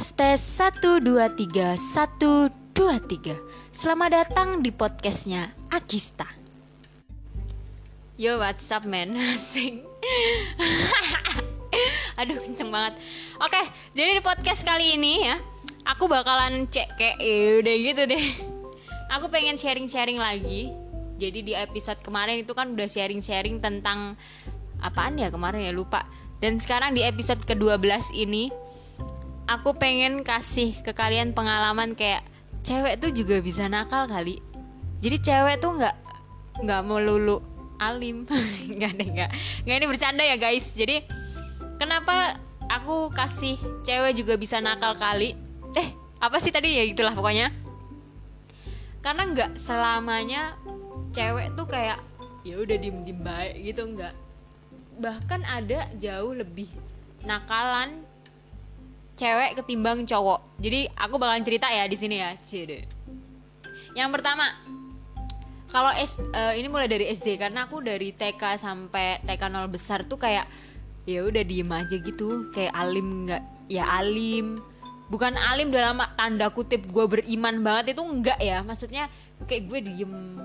Tes tes 1 2 3 1 2 3 Selamat datang di podcastnya Agista Yo what's up man? Asing. Aduh kenceng banget. Oke jadi di podcast kali ini ya Aku bakalan cek kayak ya udah gitu deh. Aku pengen sharing-sharing lagi. Jadi di episode kemarin itu kan udah sharing-sharing tentang Apaan ya kemarin ya lupa. Dan sekarang di episode ke-12 ini Aku pengen kasih ke kalian pengalaman kayak Cewek tuh juga bisa nakal kali. Jadi cewek tuh nggak nggak melulu alim. Nggak deh nggak. Nggak ini bercanda ya guys. Jadi kenapa aku kasih cewek juga bisa nakal kali? Eh apa sih tadi? Ya itulah pokoknya. Karena nggak selamanya cewek tuh kayak ya udah diem diem baik gitu nggak. Bahkan ada jauh lebih nakalan cewek ketimbang cowok. Jadi aku bakalan cerita ya di sini ya. Cede. Yang pertama kalau uh, ini mulai dari SD karena aku dari TK sampai TK 0 besar tuh kayak ya udah diem aja gitu. Kayak alim nggak ya alim. Bukan alim dalam tanda kutip gue beriman banget itu enggak ya. Maksudnya kayak gue diem.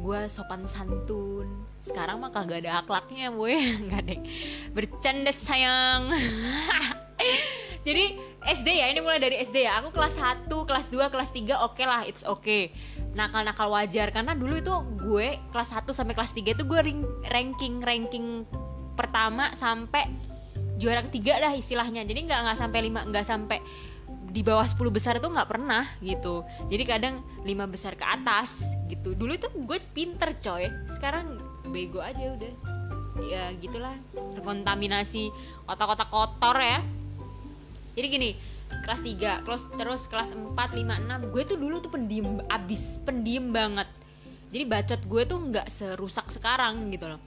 Gue sopan santun. Sekarang mah kagak ada akhlaknya gue nggak deh. Bercanda sayang jadi SD ya ini mulai dari SD ya. Aku kelas 1 kelas 2 kelas 3 oke okay lah it's okay. Nakal-nakal wajar karena dulu itu gue kelas 1 sampai kelas 3 itu gue ranking ranking pertama sampai juara ketiga lah istilahnya. Jadi nggak nggak sampai lima nggak sampai di bawah 10 besar itu nggak pernah gitu. Jadi kadang lima besar ke atas gitu. Dulu itu gue pinter coy. Sekarang bego aja udah. Ya gitulah terkontaminasi otak-otak kotor ya jadi gini kelas 3 terus terus kelas 4 5 6 gue tuh dulu tuh pendiam abis pendiam banget. Jadi bacot gue tuh nggak serusak sekarang gitu loh.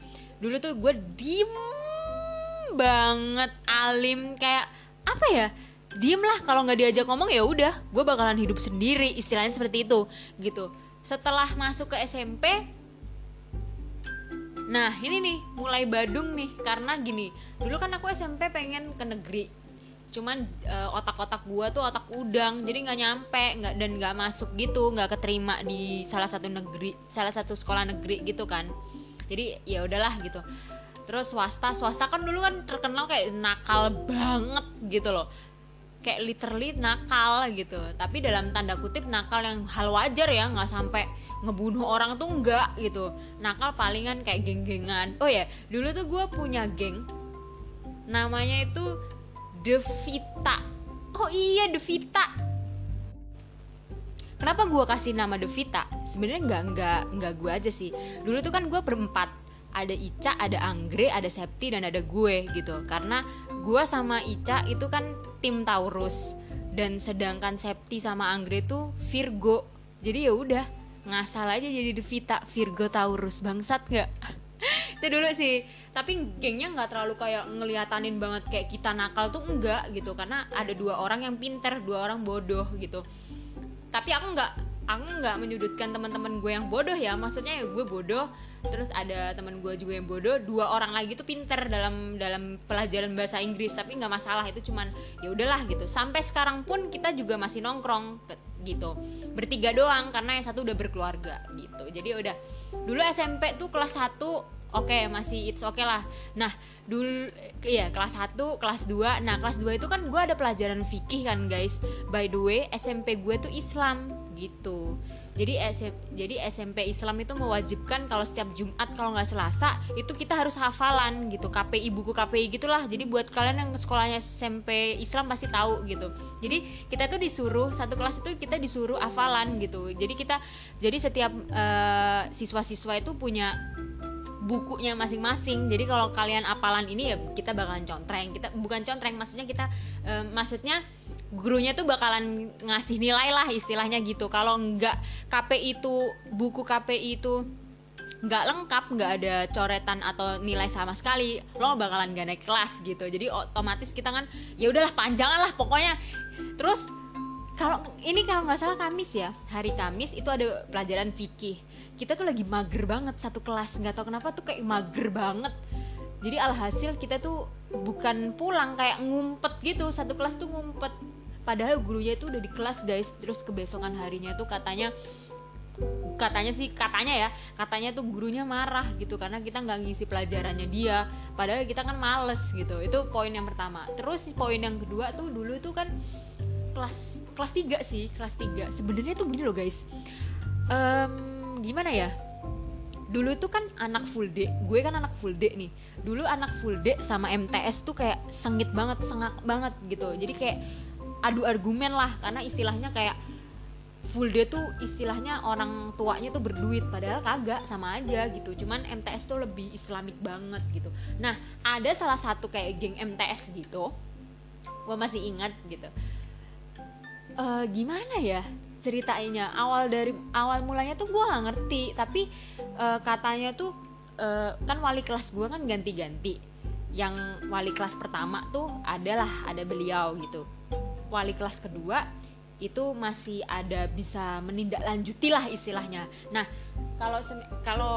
Dulu tuh gue diem banget alim kayak apa ya? Diem lah kalau nggak diajak ngomong ya udah gue bakalan hidup sendiri istilahnya seperti itu gitu. Setelah masuk ke SMP nah ini nih mulai badung nih. Karena gini dulu kan aku SMP pengen ke negeri cuman uh, otak-otak gua tuh otak udang jadi nggak nyampe nggak dan nggak masuk gitu nggak keterima di salah satu negeri salah satu sekolah negeri gitu kan. Jadi ya udahlah gitu. Terus swasta swasta kan dulu kan terkenal kayak nakal banget gitu loh. Kayak literally nakal gitu. Tapi dalam tanda kutip nakal yang hal wajar ya nggak sampai ngebunuh orang tuh enggak gitu. Nakal palingan kayak geng-gengan. Oh ya dulu tuh gue punya geng namanya itu Devita oh iya Devita kenapa gue kasih nama Devita sebenarnya nggak nggak nggak gue aja sih. Dulu tuh kan gue berempat. Ada Ica, ada Anggre, ada Septi dan ada gue gitu. Karena gue sama Ica itu kan tim Taurus. Dan sedangkan Septi sama Anggre tuh Virgo. Jadi ya udah ngasal aja jadi Devita Virgo Taurus bangsat nggak? Itu dulu sih. Tapi gengnya nggak terlalu kayak ngeliatanin banget kayak kita nakal tuh enggak gitu. Karena ada dua orang yang pinter dua orang bodoh gitu. Tapi aku nggak aku nggak menyudutkan teman-teman gue yang bodoh ya. Maksudnya ya gue bodoh terus ada teman gue juga yang bodoh. Dua orang lagi tuh pinter dalam dalam pelajaran bahasa Inggris. Tapi nggak masalah itu cuman ya udahlah gitu. Sampai sekarang pun kita juga masih nongkrong gitu. Bertiga doang karena yang satu udah berkeluarga gitu. Jadi udah. Dulu SMP tuh kelas 1 oke okay, masih it's oke okay lah. Nah dulu iya kelas 1 kelas 2 nah kelas 2 itu kan gue ada pelajaran fikih kan guys. By the way SMP gue tuh Islam gitu. Jadi SM, jadi SMP Islam itu mewajibkan kalau setiap Jumat kalau nggak Selasa itu kita harus hafalan gitu. KPI buku KPI gitulah. Jadi buat kalian yang sekolahnya SMP Islam pasti tahu gitu. Jadi kita tuh disuruh satu kelas itu kita disuruh hafalan gitu. Jadi kita jadi setiap uh, siswa-siswa itu punya bukunya masing-masing. Jadi kalau kalian apalan ini ya kita bakalan contreng. Kita bukan contreng maksudnya kita uh, maksudnya gurunya tuh bakalan ngasih nilai lah istilahnya gitu. Kalau nggak KPI itu buku KPI itu nggak lengkap nggak ada coretan atau nilai sama sekali lo bakalan gak naik kelas gitu. Jadi otomatis kita kan ya udahlah panjangan lah pokoknya. Terus kalau ini kalau nggak salah Kamis ya. Hari Kamis itu ada pelajaran fikih kita tuh lagi mager banget satu kelas. Nggak tahu kenapa tuh kayak mager banget. Jadi alhasil kita tuh bukan pulang kayak ngumpet gitu. Satu kelas tuh ngumpet. Padahal gurunya itu udah di kelas guys. Terus kebesokan harinya tuh katanya katanya sih katanya ya katanya tuh gurunya marah gitu. Karena kita nggak ngisi pelajarannya dia. Padahal kita kan males gitu. Itu poin yang pertama. Terus poin yang kedua tuh dulu tuh kan kelas kelas 3 sih kelas 3 sebenarnya tuh gini loh guys. Um, gimana ya? Dulu tuh kan anak full day gue kan anak full day nih. Dulu anak full day sama MTS tuh kayak sengit banget sengak banget gitu. Jadi kayak adu argumen lah karena istilahnya kayak full day tuh istilahnya orang tuanya tuh berduit padahal kagak sama aja gitu. Cuman MTS tuh lebih islamik banget gitu. Nah ada salah satu kayak geng MTS gitu gue masih ingat gitu. Uh, gimana ya ceritanya awal dari awal mulanya tuh gue gak ngerti tapi uh, katanya tuh uh, kan wali kelas gue kan ganti-ganti yang wali kelas pertama tuh adalah ada beliau gitu wali kelas kedua itu masih ada bisa menindaklanjuti lah istilahnya. Nah, kalau kalau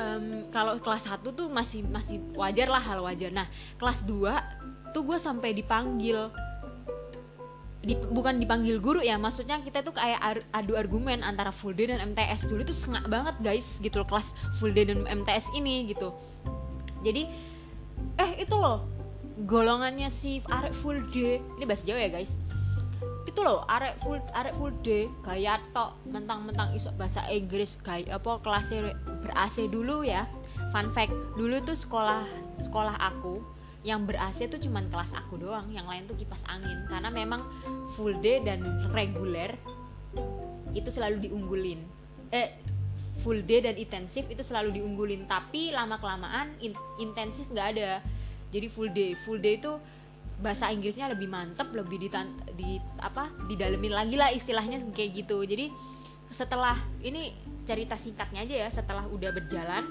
um, kalau kelas 1 tuh masih masih wajar lah hal wajar. Nah, kelas 2 tuh gue sampai dipanggil di, bukan dipanggil guru ya maksudnya kita tuh kayak adu argumen antara full day dan MTS dulu tuh sengak banget guys gitu loh kelas full day dan MTS ini gitu. Jadi eh itu loh golongannya si Arek full day ini bahasa Jawa ya guys. Itu loh arek full arek full day gaya tok mentang-mentang isok bahasa Inggris gaya apa kelasnya ber AC dulu ya. Fun fact dulu tuh sekolah sekolah aku yang ber AC tuh cuman kelas aku doang yang lain tuh kipas angin. Karena memang full day dan reguler itu selalu diunggulin. Eh full day dan intensif itu selalu diunggulin. Tapi lama kelamaan in, intensif nggak ada. Jadi full day. Full day itu bahasa Inggrisnya lebih mantep lebih di, di apa didalemin lagi lah istilahnya kayak gitu. Jadi setelah ini cerita singkatnya aja ya setelah udah berjalan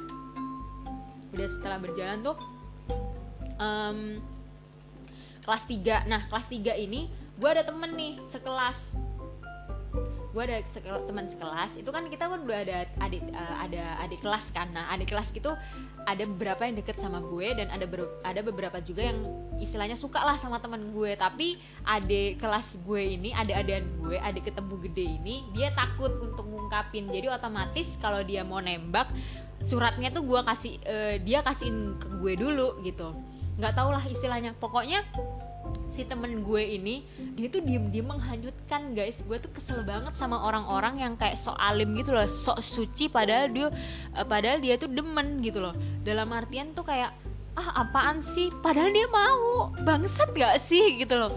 udah setelah berjalan tuh um, kelas 3 nah kelas 3 ini gue ada temen nih sekelas. Gue ada sekel, teman sekelas. Itu kan kita kan udah ada adik uh, ada adik kelas kan. Nah adik kelas itu ada beberapa yang deket sama gue dan ada ber, ada beberapa juga yang istilahnya suka lah sama teman gue. Tapi adik kelas gue ini ada adik gue adik ketemu gede ini dia takut untuk ngungkapin. Jadi otomatis kalau dia mau nembak suratnya tuh gue kasih uh, dia kasihin ke gue dulu gitu nggak tau lah istilahnya. Pokoknya si temen gue ini dia tuh diem diem menghanyutkan guys. Gue tuh kesel banget sama orang-orang yang kayak sok alim gitu loh sok suci padahal dia uh, padahal dia tuh demen gitu loh. Dalam artian tuh kayak ah apaan sih? Padahal dia mau. Bangsat gak sih? gitu loh.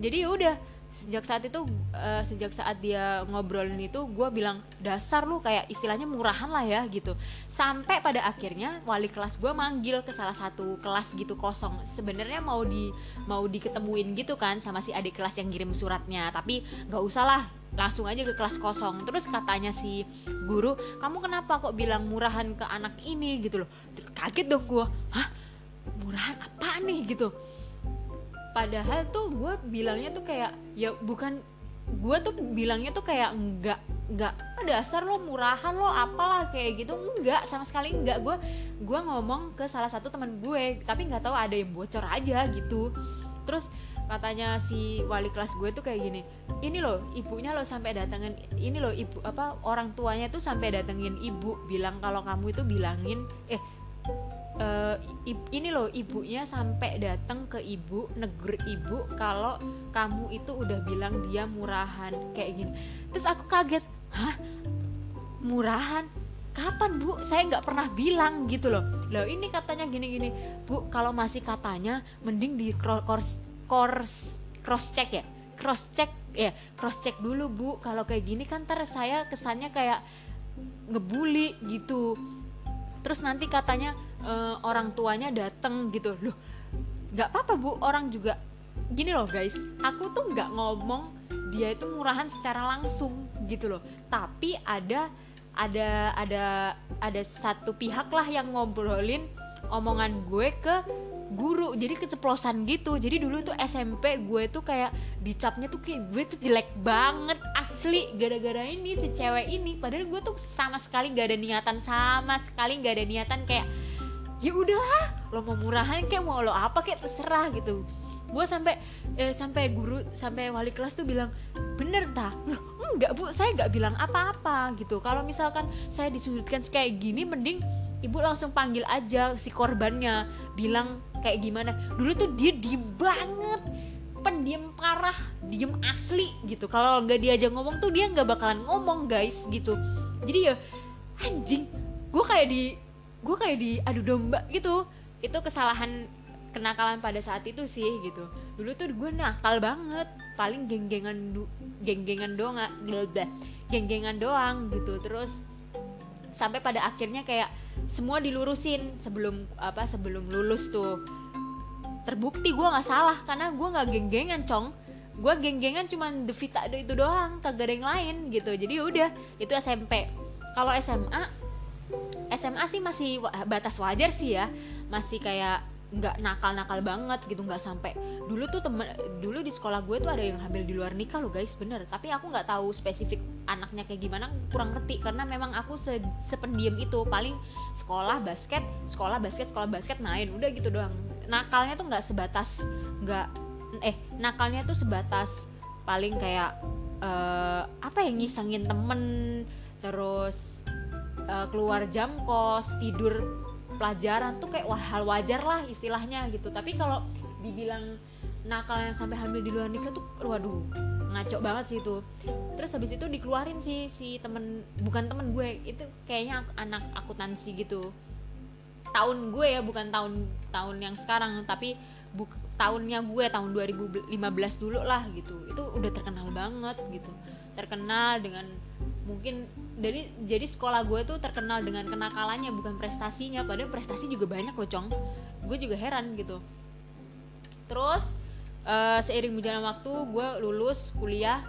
Jadi ya udah sejak saat itu uh, sejak saat dia ngobrolin itu gue bilang dasar lu kayak istilahnya murahan lah ya gitu. Sampai pada akhirnya wali kelas gue manggil ke salah satu kelas gitu kosong. Sebenarnya mau di mau diketemuin gitu kan sama si adik kelas yang ngirim suratnya. Tapi nggak usah lah langsung aja ke kelas kosong. Terus katanya si guru kamu kenapa kok bilang murahan ke anak ini? Gitu loh. Kaget dong gue hah? Murahan apa nih? Gitu padahal tuh gue bilangnya tuh kayak ya bukan gue tuh bilangnya tuh kayak enggak enggak dasar lo murahan lo apalah kayak gitu. Enggak sama sekali enggak gue gue ngomong ke salah satu teman gue tapi nggak tahu ada yang bocor aja gitu. Terus katanya si wali kelas gue tuh kayak gini ini loh ibunya lo sampai datengin ini loh ibu apa orang tuanya tuh sampai datengin ibu. Bilang kalau kamu itu bilangin eh uh, ini loh ibunya sampai datang ke ibu negur ibu kalau kamu itu udah bilang dia murahan kayak gini. Terus aku kaget hah? Murahan? Kapan bu? Saya nggak pernah bilang gitu loh. Loh ini katanya gini gini bu kalau masih katanya mending di cross cross cross check ya cross check ya cross check dulu bu. Kalau kayak gini kan ntar saya kesannya kayak ngebully gitu. Terus nanti katanya uh, orang tuanya dateng gitu. Loh nggak apa-apa bu. Orang juga gini loh guys. Aku tuh nggak ngomong dia itu murahan secara langsung gitu loh. Tapi ada ada ada ada satu pihak lah yang ngobrolin omongan gue ke guru. Jadi keceplosan gitu. Jadi dulu tuh SMP gue tuh kayak dicapnya tuh kayak gue tuh jelek banget asli gara-gara ini si cewek ini. Padahal gue tuh sama sekali gak ada niatan sama sekali gak ada niatan kayak ya udahlah lo mau murahan kayak mau lo apa kayak terserah gitu. Gue sampai eh, sampai guru sampai wali kelas tuh bilang bener tak loh enggak bu. Saya nggak bilang apa-apa gitu. Kalau misalkan saya disudutkan kayak gini mending ibu langsung panggil aja si korbannya. Bilang kayak gimana. Dulu tuh dia di banget. Pendiam parah diem asli gitu. Kalau nggak diajak ngomong tuh dia nggak bakalan ngomong guys gitu. Jadi ya anjing gue kayak di gue kayak di adu domba gitu. Itu kesalahan kenakalan pada saat itu sih gitu. Dulu tuh gue nakal banget. Paling geng-gengan geng-gengan doang geng-gengan doang gitu. Terus sampai pada akhirnya kayak semua dilurusin sebelum apa sebelum lulus tuh. Terbukti gue nggak salah karena gue nggak geng-gengan cong. Gue geng-gengan cuman Devita itu doang kagak ada yang lain gitu. Jadi ya udah itu SMP kalau SMA SMA sih masih batas wajar sih ya. Masih kayak nggak nakal-nakal banget gitu nggak sampai. Dulu tuh temen dulu di sekolah gue tuh ada yang hamil di luar nikah loh guys bener. Tapi aku nggak tahu spesifik anaknya kayak gimana kurang ngerti. Karena memang aku se sependiam itu. Paling sekolah basket sekolah basket sekolah basket main. Udah gitu doang. Nakalnya tuh nggak sebatas nggak eh nakalnya tuh sebatas paling kayak uh, apa ya ngisengin temen terus uh, keluar jam kos tidur pelajaran tuh kayak hal wajar lah istilahnya gitu. Tapi kalau dibilang nakal yang sampai hamil di luar nikah tuh waduh ngaco banget sih itu. Terus habis itu dikeluarin sih si temen bukan temen gue itu kayaknya anak akuntansi gitu. Tahun gue ya bukan tahun tahun yang sekarang tapi buk, tahunnya gue tahun 2015 dulu lah gitu. Itu udah terkenal banget gitu. Terkenal dengan mungkin jadi jadi sekolah gue tuh terkenal dengan kenakalannya bukan prestasinya. Padahal prestasi juga banyak loh cong. Gue juga heran gitu. Terus uh, seiring berjalan waktu gue lulus kuliah.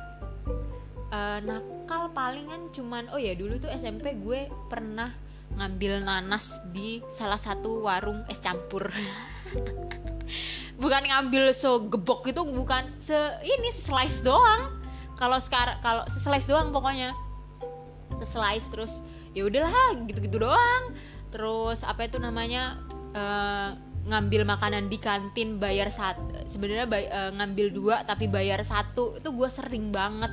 Uh, nakal palingan cuman oh ya dulu tuh SMP gue pernah ngambil nanas di salah satu warung es campur. Bukan ngambil so gebok gitu bukan se ini slice doang. Kalau sekarang kalau slice doang pokoknya slice terus ya udahlah gitu-gitu doang. Terus apa itu namanya uh, ngambil makanan di kantin bayar satu sebenarnya uh, ngambil dua tapi bayar satu itu gue sering banget.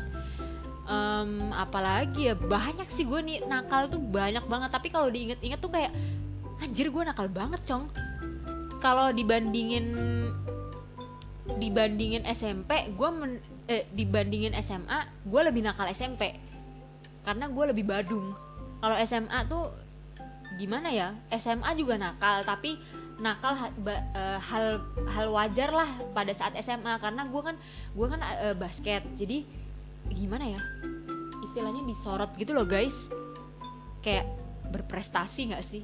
Um, apalagi ya banyak sih gue nih nakal tuh banyak banget. Tapi kalau diinget-inget tuh kayak anjir gue nakal banget cong. Kalau dibandingin dibandingin SMP gue eh, dibandingin SMA gue lebih nakal SMP karena gue lebih badung. Kalau SMA tuh gimana ya? SMA juga nakal tapi nakal uh, hal hal wajar lah pada saat SMA karena gue kan gue kan uh, basket. Jadi gimana ya? Istilahnya disorot gitu loh guys. Kayak berprestasi nggak sih?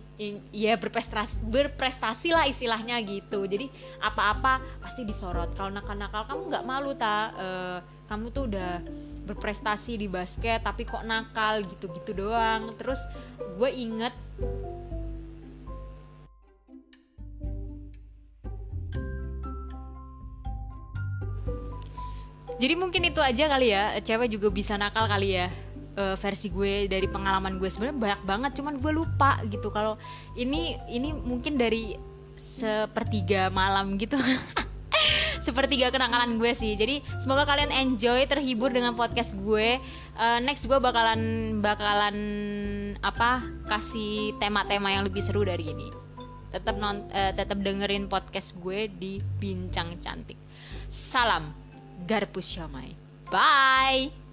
Iya berprestasi berprestasi lah istilahnya gitu. Jadi apa-apa pasti disorot. Kalau nakal-nakal kamu nggak malu tak uh, kamu tuh udah berprestasi di basket tapi kok nakal gitu-gitu doang. Terus gue inget jadi mungkin itu aja kali ya cewek juga bisa nakal kali ya uh, versi gue dari pengalaman gue. Sebenarnya banyak banget cuman gue lupa gitu. Kalau ini ini mungkin dari sepertiga malam gitu sepertiga kenakalan gue sih. Jadi semoga kalian enjoy terhibur dengan podcast gue. Uh, next gue bakalan bakalan apa kasih tema-tema yang lebih seru dari ini. Tetap non uh, tetap dengerin podcast gue di bincang cantik. Salam garpus syamai. Bye